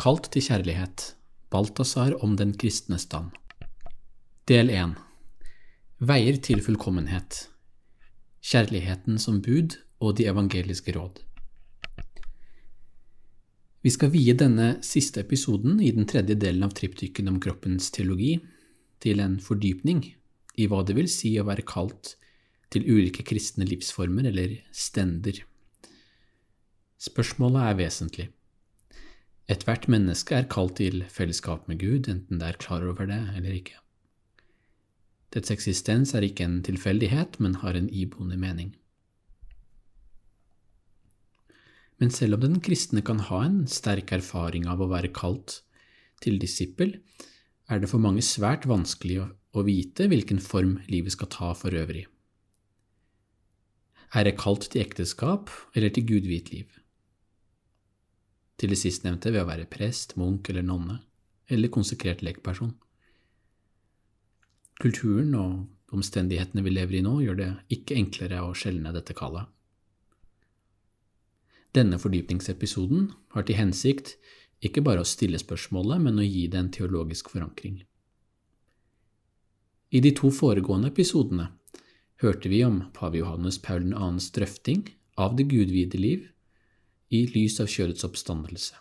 Kalt til kjærlighet Balthazar om den kristne stand Del 1 Veier til fullkommenhet Kjærligheten som bud og de evangeliske råd Vi skal vie denne siste episoden i den tredje delen av triptyken om kroppens teologi til en fordypning i hva det vil si å være kalt til ulike kristne livsformer eller stender. Spørsmålet er vesentlig. Ethvert menneske er kalt til fellesskap med Gud, enten det er klar over det eller ikke. Dets eksistens er ikke en tilfeldighet, men har en iboende mening. Men selv om den kristne kan ha en sterk erfaring av å være kalt til disippel, er det for mange svært vanskelig å vite hvilken form livet skal ta for øvrig. Er jeg kalt til ekteskap eller til gudvidt liv? Til det sistnevnte ved å være prest, munk eller nonne, eller konsekrert lekperson. Kulturen og omstendighetene vi lever i nå, gjør det ikke enklere å skjelne dette kallet. Denne fordypningsepisoden har til hensikt ikke bare å stille spørsmålet, men å gi det en teologisk forankring. I de to foregående episodene hørte vi om pave Johannes Paul 2.s drøfting av det gudvide liv i lys av kjødets oppstandelse.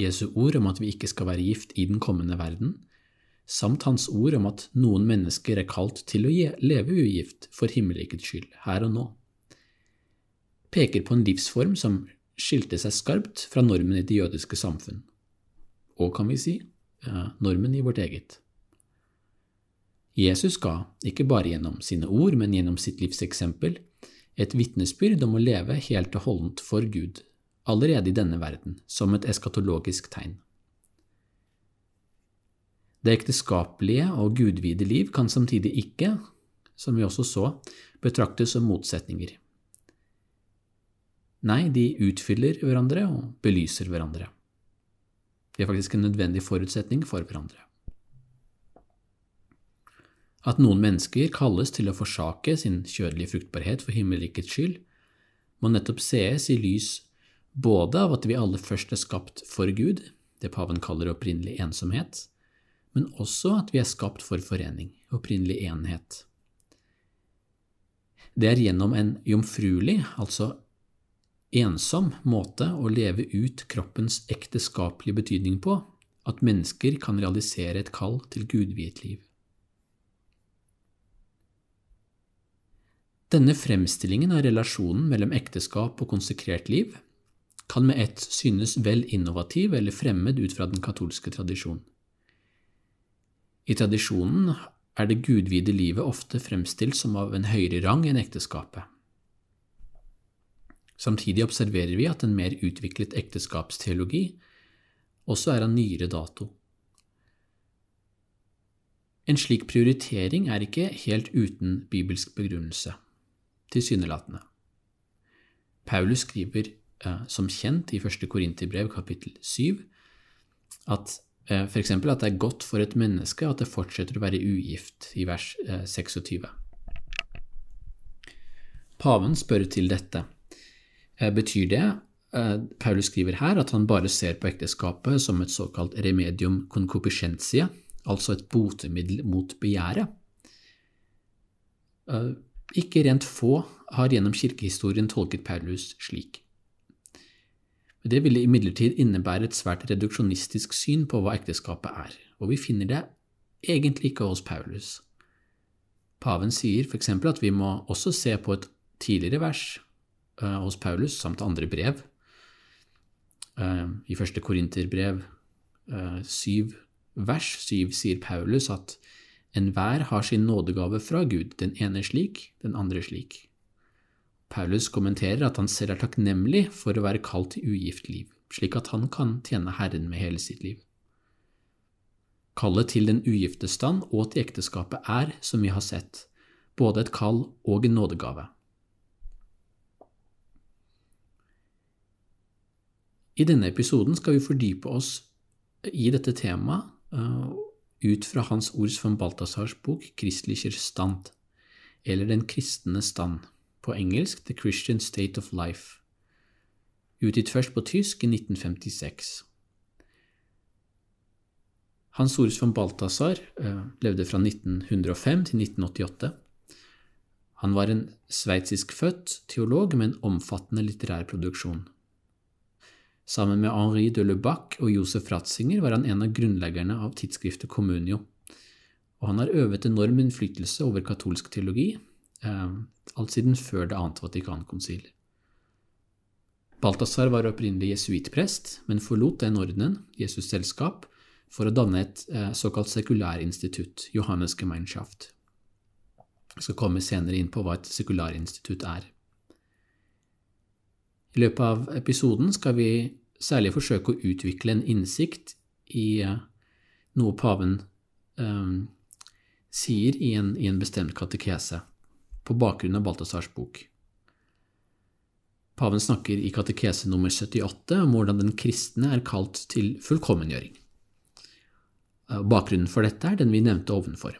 Jesu ord om at vi ikke skal være gift i den kommende verden, samt hans ord om at noen mennesker er kalt til å leve ugift for himmelrikets skyld, her og nå, peker på en livsform som skilte seg skarpt fra normen i det jødiske samfunn, og, kan vi si, normen i vårt eget. Jesus ga, ikke bare gjennom sine ord, men gjennom sitt livseksempel, et vitnesbyrd om å leve helt og holdent for Gud, allerede i denne verden, som et eskatologisk tegn. Det ekteskapelige og gudvide liv kan samtidig ikke, som vi også så, betraktes som motsetninger. Nei, de utfyller hverandre og belyser hverandre. De er faktisk en nødvendig forutsetning for hverandre. At noen mennesker kalles til å forsake sin kjødelige fruktbarhet for himmelrikets skyld, må nettopp sees i lys både av at vi alle først er skapt for Gud, det paven kaller opprinnelig ensomhet, men også at vi er skapt for forening, opprinnelig enhet. Det er gjennom en jomfruelig, altså ensom, måte å leve ut kroppens ekteskapelige betydning på at mennesker kan realisere et kall til gudviet liv. Denne fremstillingen av relasjonen mellom ekteskap og konsekrert liv kan med ett synes vel innovativ eller fremmed ut fra den katolske tradisjonen. I tradisjonen er det gudvide livet ofte fremstilt som av en høyere rang enn ekteskapet. Samtidig observerer vi at en mer utviklet ekteskapsteologi også er av nyere dato. En slik prioritering er ikke helt uten bibelsk begrunnelse tilsynelatende. Paulus skriver eh, som kjent i første Korinterbrev kapittel 7 at eh, f.eks. at det er godt for et menneske at det fortsetter å være ugift, i vers eh, 26. Paven spør til dette. Eh, betyr det, eh, Paulus skriver her, at han bare ser på ekteskapet som et såkalt remedium concupiscentia, altså et botemiddel mot begjæret? Ikke rent få har gjennom kirkehistorien tolket Paulus slik. Det ville imidlertid innebære et svært reduksjonistisk syn på hva ekteskapet er, og vi finner det egentlig ikke hos Paulus. Paven sier f.eks. at vi må også se på et tidligere vers uh, hos Paulus samt andre brev. Uh, I første Korinterbrev uh, syv vers syv sier Paulus at Enhver har sin nådegave fra Gud, den ene slik, den andre slik. Paulus kommenterer at han selv er takknemlig for å være kalt til ugift liv, slik at han kan tjene Herren med hele sitt liv. Kallet til den ugifte stand og til ekteskapet er, som vi har sett, både et kall og en nådegave. I denne episoden skal vi fordype oss i dette temaet uh, ut fra Hans Ords von Balthasars bok Christlicher Stand, eller Den kristne stand, på engelsk The Christian State of Life, utgitt først på tysk i 1956. Hans Ords von Balthasar uh, levde fra 1905 til 1988. Han var en sveitsisk født teolog med en omfattende litterær produksjon. Sammen med Henri de Lubac og Josef Ratzinger var han en av grunnleggerne av tidsskriftet Communio, og han har øvet enorm innflytelse over katolsk teologi, eh, alt siden før det annet Vatikankonsil. Balthazar var opprinnelig jesuittprest, men forlot den ordenen, Jesus' selskap, for å danne et eh, såkalt sekulærinstitutt, Johannes Gemeinschaft. Jeg skal komme senere inn på hva et sekulærinstitutt er. I løpet av episoden skal vi særlig forsøke å utvikle en innsikt i eh, noe paven um, sier i en, i en, bestemt katekese, på bakgrunn av Balthazars bok. Paven snakker i katekese nummer 78 om hvordan den kristne er kalt til fullkommengjøring. Eh, bakgrunnen for dette er den vi nevnte ovenfor.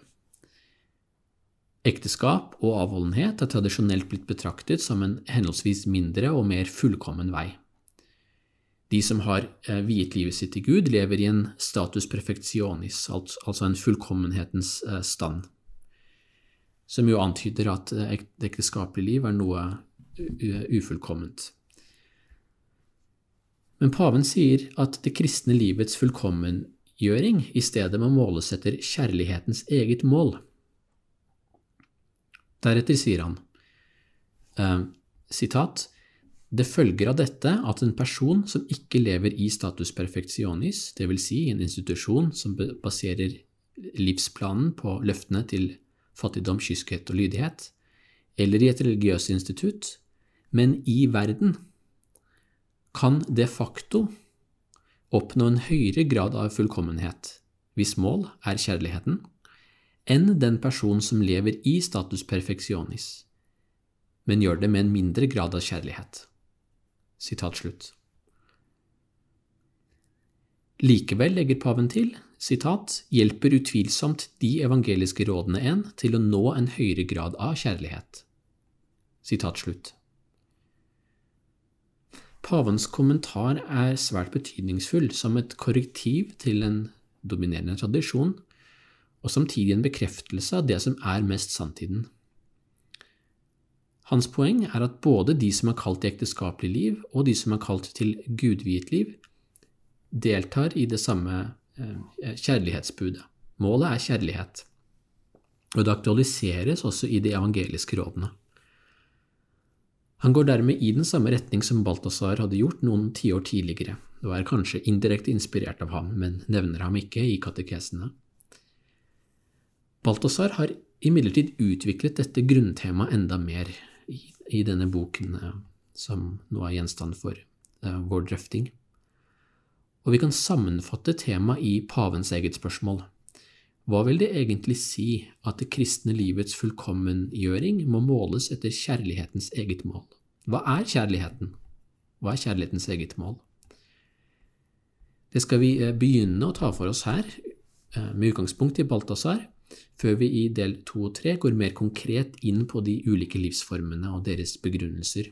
Ekteskap og avholdenhet er tradisjonelt blitt betraktet som en henholdsvis mindre og mer fullkommen vei. De som har eh, viet livet sitt til Gud, lever i en status perfectionis, altså en fullkommenhetens eh, stand, som jo antyder at ekteskapelig det ekteskapelige liv er noe ufullkomment. Men paven sier at det kristne livets fullkommengjøring i stedet må måles etter kjærlighetens eget mål. Deretter sier han, eh, sitat, det følger av dette at en person som ikke lever i status perfectionis, dvs. Si en institusjon som baserer livsplanen på løftene til fattigdom, kyskhet og lydighet, eller i et religiøst institutt, men i verden, kan de facto oppnå en høyere grad av fullkommenhet, hvis mål er kjærligheten, enn den person som lever i status perfectionis, men gjør det med en mindre grad av kjærlighet. Sitat slutt. Likevel, legger paven til, sitat, hjelper utvilsomt de evangeliske rådene en til å nå en høyere grad av kjærlighet. Sitat slutt. Pavens kommentar er svært betydningsfull som et korrektiv til en dominerende tradisjon, og samtidig en bekreftelse av det som er mest sanntiden. Hans poeng er at både de som er kalt til ekteskapelig liv, og de som er kalt til gudviet liv, deltar i det samme eh, kjærlighetsbudet. Målet er kjærlighet, og det aktualiseres også i de evangeliske rådene. Han går dermed i den samme retning som Balthazar hadde gjort noen tiår tidligere, og er kanskje indirekte inspirert av ham, men nevner ham ikke i katekesene. Balthazar har imidlertid utviklet dette grunntemaet enda mer, i, i denne boken eh, som nå er gjenstand for uh, vår drøfting. Og vi kan sammenfatte temaet i pavens eget spørsmål. Hva vil det egentlig si at det kristne livets fullkommengjøring må måles etter kjærlighetens eget mål? Hva er kjærligheten? Hva er kjærlighetens eget mål? Det skal vi eh, begynne å ta for oss her, med utgangspunkt i Balthazar, før vi i del to og tre går mer konkret inn på de ulike livsformene og deres begrunnelser.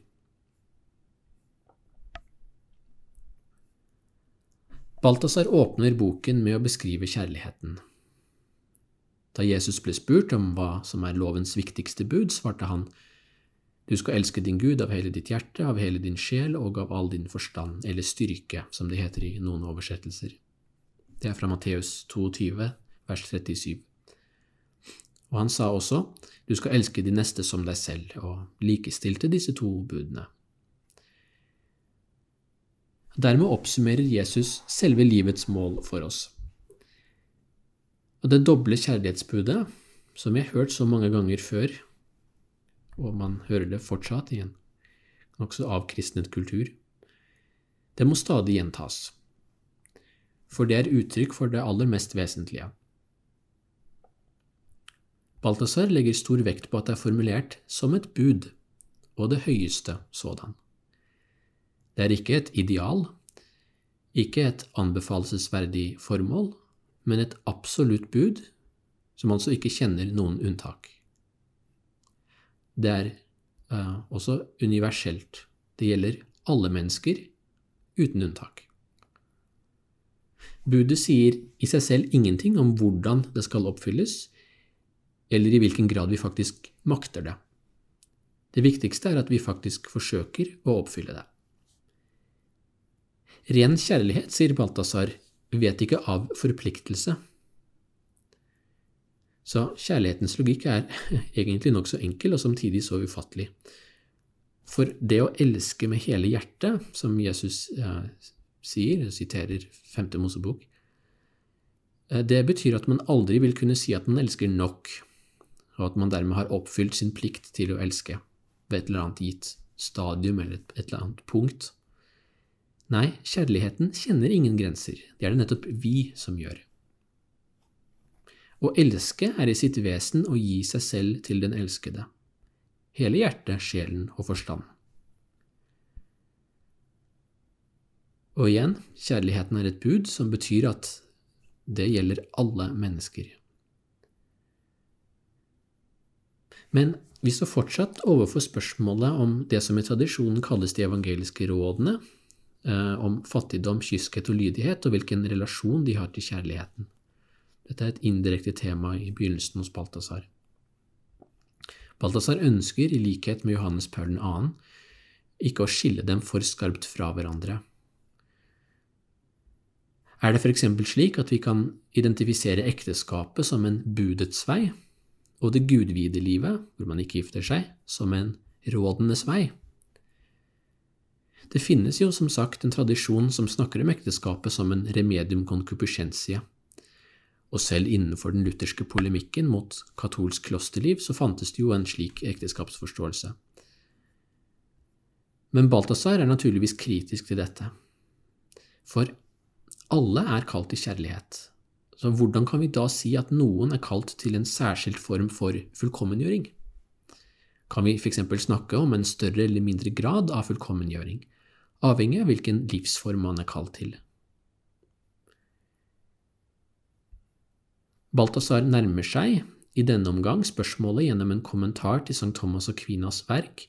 Balthazar åpner boken med å beskrive kjærligheten. Da Jesus ble spurt om hva som er lovens viktigste bud, svarte han, Du skal elske din Gud av hele ditt hjerte, av hele din sjel og av all din forstand, eller styrke, som det heter i noen oversettelser. Det er fra Matteus 22, vers 37. Og han sa også, du skal elske de neste som deg selv, og likestilte disse to budene. Dermed oppsummerer Jesus selve livets mål for oss. Og det doble kjærlighetsbudet, som vi har hørt så mange ganger før, og man hører det fortsatt i en nokså avkristnet kultur, Det må stadig gjentas, for det er uttrykk for det aller mest vesentlige. Balthazar legger stor vekt på at det er formulert som et bud, og det høyeste sådan. Det er ikke et ideal, ikke et anbefalesverdig formål, men et absolutt bud, som altså ikke kjenner noen unntak. Det er uh, også universelt. Det gjelder alle mennesker, uten unntak. Budet sier i seg selv ingenting om hvordan det skal oppfylles, eller i hvilken grad vi faktisk makter det. Det viktigste er at vi faktisk forsøker å oppfylle det. Ren kjærlighet, sier Balthazar, vet ikke av forpliktelse. Så kjærlighetens logikk er egentlig nokså enkel og samtidig så ufattelig. For det å elske med hele hjertet, som Jesus eh, sier, siterer femte Mosebok, eh, det betyr at man aldri vil kunne si at man elsker nok, og at man dermed har oppfylt sin plikt til å elske ved et eller annet gitt stadium eller et, eller annet punkt. Nei, kjærligheten kjenner ingen grenser, det er det nettopp vi som gjør. Å elske er i sitt vesen å gi seg selv til den elskede, hele hjertet, sjelen og forstand. Og igjen, kjærligheten er et bud som betyr at det gjelder alle mennesker. Men vi står fortsatt overfor spørsmålet om det som i tradisjonen kalles de evangeliske rådene, Eh, om fattigdom, kyskhet og lydighet, og hvilken relasjon de har til kjærligheten. Dette er et indirekte tema i begynnelsen hos Balthazar. Balthazar ønsker, i likhet med Johannes Paul 2., ikke å skille dem for skarpt fra hverandre. Er det f.eks. slik at vi kan identifisere ekteskapet som en budets vei, og det gudvide livet, hvor man ikke gifter seg, som en rådenes vei? Det finnes jo som sagt en tradisjon som snakker om ekteskapet som en remedium concupiscentia, og selv innenfor den lutherske polemikken mot katolsk klosterliv så fantes det jo en slik ekteskapsforståelse. Men Balthazar er naturligvis kritisk til dette, for alle er kalt til kjærlighet, så hvordan kan vi da si at noen er kalt til en særskilt form for fullkommengjøring? Kan vi f.eks. snakke om en større eller mindre grad av fullkommengjøring? avhengig av hvilken livsform man er kalt til. Balthazar nærmer seg i denne omgang spørsmålet gjennom en kommentar til St. Thomas og Kvinas verk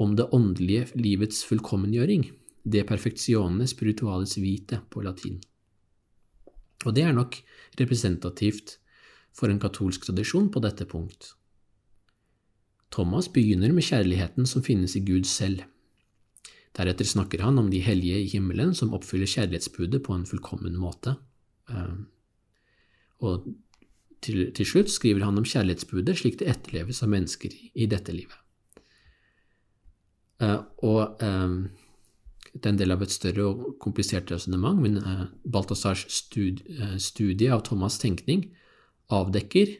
om det åndelige livets fullkommengjøring, de perfectione spiritualis vite på latin. Og det er nok representativt for en katolsk tradisjon på dette punkt. Thomas begynner med kjærligheten som finnes i Gud selv. Deretter snakker han om de hellige i himmelen som oppfyller kjærlighetsbudet på en fullkommen måte. Eh, og til, til, slutt skriver han om kjærlighetsbudet slik det etterleves av mennesker i dette livet. Eh, og eh, det er en del av et større og komplisert resonnement, men Balthazars studie av Thomas' tenkning avdekker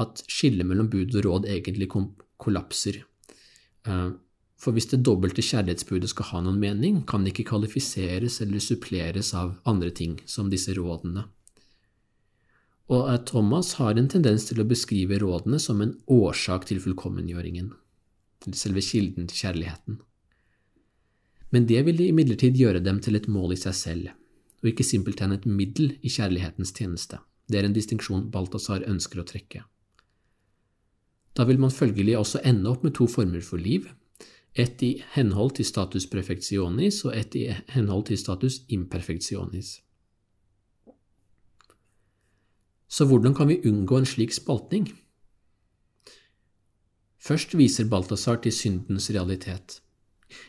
at skillet mellom bud og råd egentlig kollapser. For hvis det dobbelte kjærlighetsbudet skal ha noen mening, kan det ikke kvalifiseres eller suppleres av andre ting, som disse rådene. Og Thomas har en tendens til å beskrive rådene som en årsak til fullkommengjøringen, til selve kilden til kjærligheten. Men det vil imidlertid gjøre dem til et mål i seg selv, og ikke simpelthen et middel i kjærlighetens tjeneste. Det er en distinksjon Balthazar ønsker å trekke. Da vil man følgelig også ende opp med to former for liv, ett i henhold til status perfectionis og ett i henhold til status imperfectionis. Så hvordan kan vi unngå en slik spaltning? Først viser Balthazar til syndens realitet.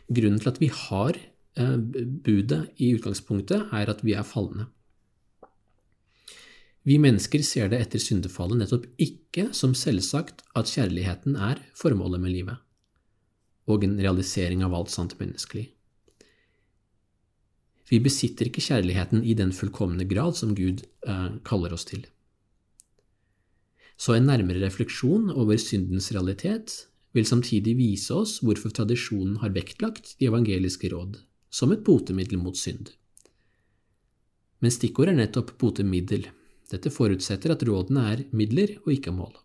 Grunnen til at vi har eh, budet i utgangspunktet, er at vi er falne. Vi mennesker ser det etter syndefallet nettopp ikke som selvsagt at kjærligheten er formålet med livet og en realisering av alt sant menneskelig. Vi besitter ikke kjærligheten i den fullkomne grad som Gud eh, kaller oss til. Så en nærmere refleksjon over syndens realitet vil samtidig vise oss hvorfor tradisjonen har vektlagt de evangeliske råd som et botemiddel mot synd. Men stikkord er nettopp botemiddel. Dette forutsetter at rådene er midler og ikke mål.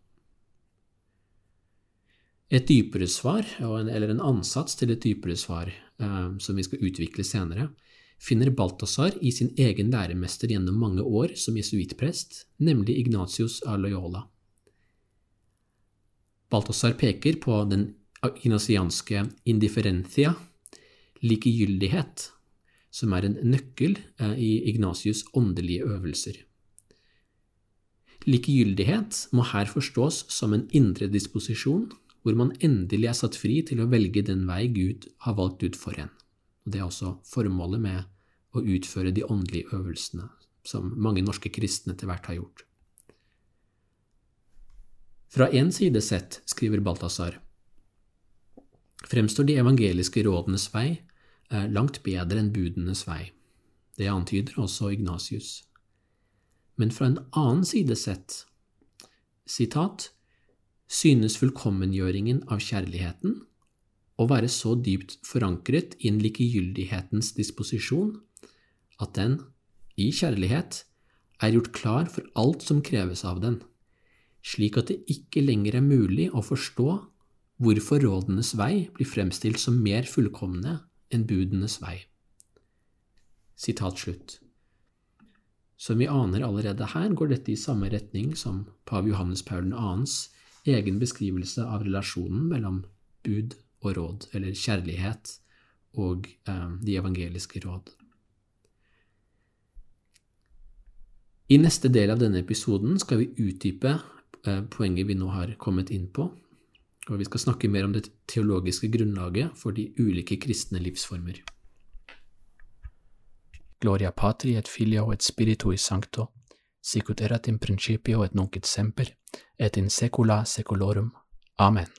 Et dypere svar, eller en ansats til et dypere svar, eh, som vi skal utvikle senere, finner Balthazar i sin egen læremester gjennom mange år som jesuittprest, nemlig Ignatius av Loyola. Balthazar peker på den ignasianske indifferentia, likegyldighet, som er en nøkkel eh, i Ignatius' åndelige øvelser. Likegyldighet må her forstås som en indre disposisjon, hvor man endelig er satt fri til å velge den vei Gud har valgt ut for en. Og Det er også formålet med å utføre de åndelige øvelsene, som mange norske kristne etter hvert har gjort. Fra én side sett, skriver Balthazar, fremstår de evangeliske rådenes vei eh, langt bedre enn budenes vei. Det antyder også Ignatius. Men fra en annen side sett, sitat, synes fullkommengjøringen av kjærligheten å være så dypt forankret i en likegyldighetens disposisjon at den, i kjærlighet, er gjort klar for alt som kreves av den, slik at det ikke lenger er mulig å forstå hvorfor rådenes vei blir fremstilt som mer fullkomne enn budenes vei. Sitat slutt. Som vi aner allerede her, går dette i samme retning som pave Johannes Paul 2.s egen beskrivelse av relasjonen mellom bud og råd, eller kjærlighet og eh, de evangeliske råd. I neste del av denne episoden skal vi utdype poenget vi nå har kommet inn på, og vi skal snakke mer om det teologiske grunnlaget for de ulike kristne livsformer. Gloria patri et filio et spiritui sancto, sicut erat in principio et nunc et semper, et in secula secolorum. Amen.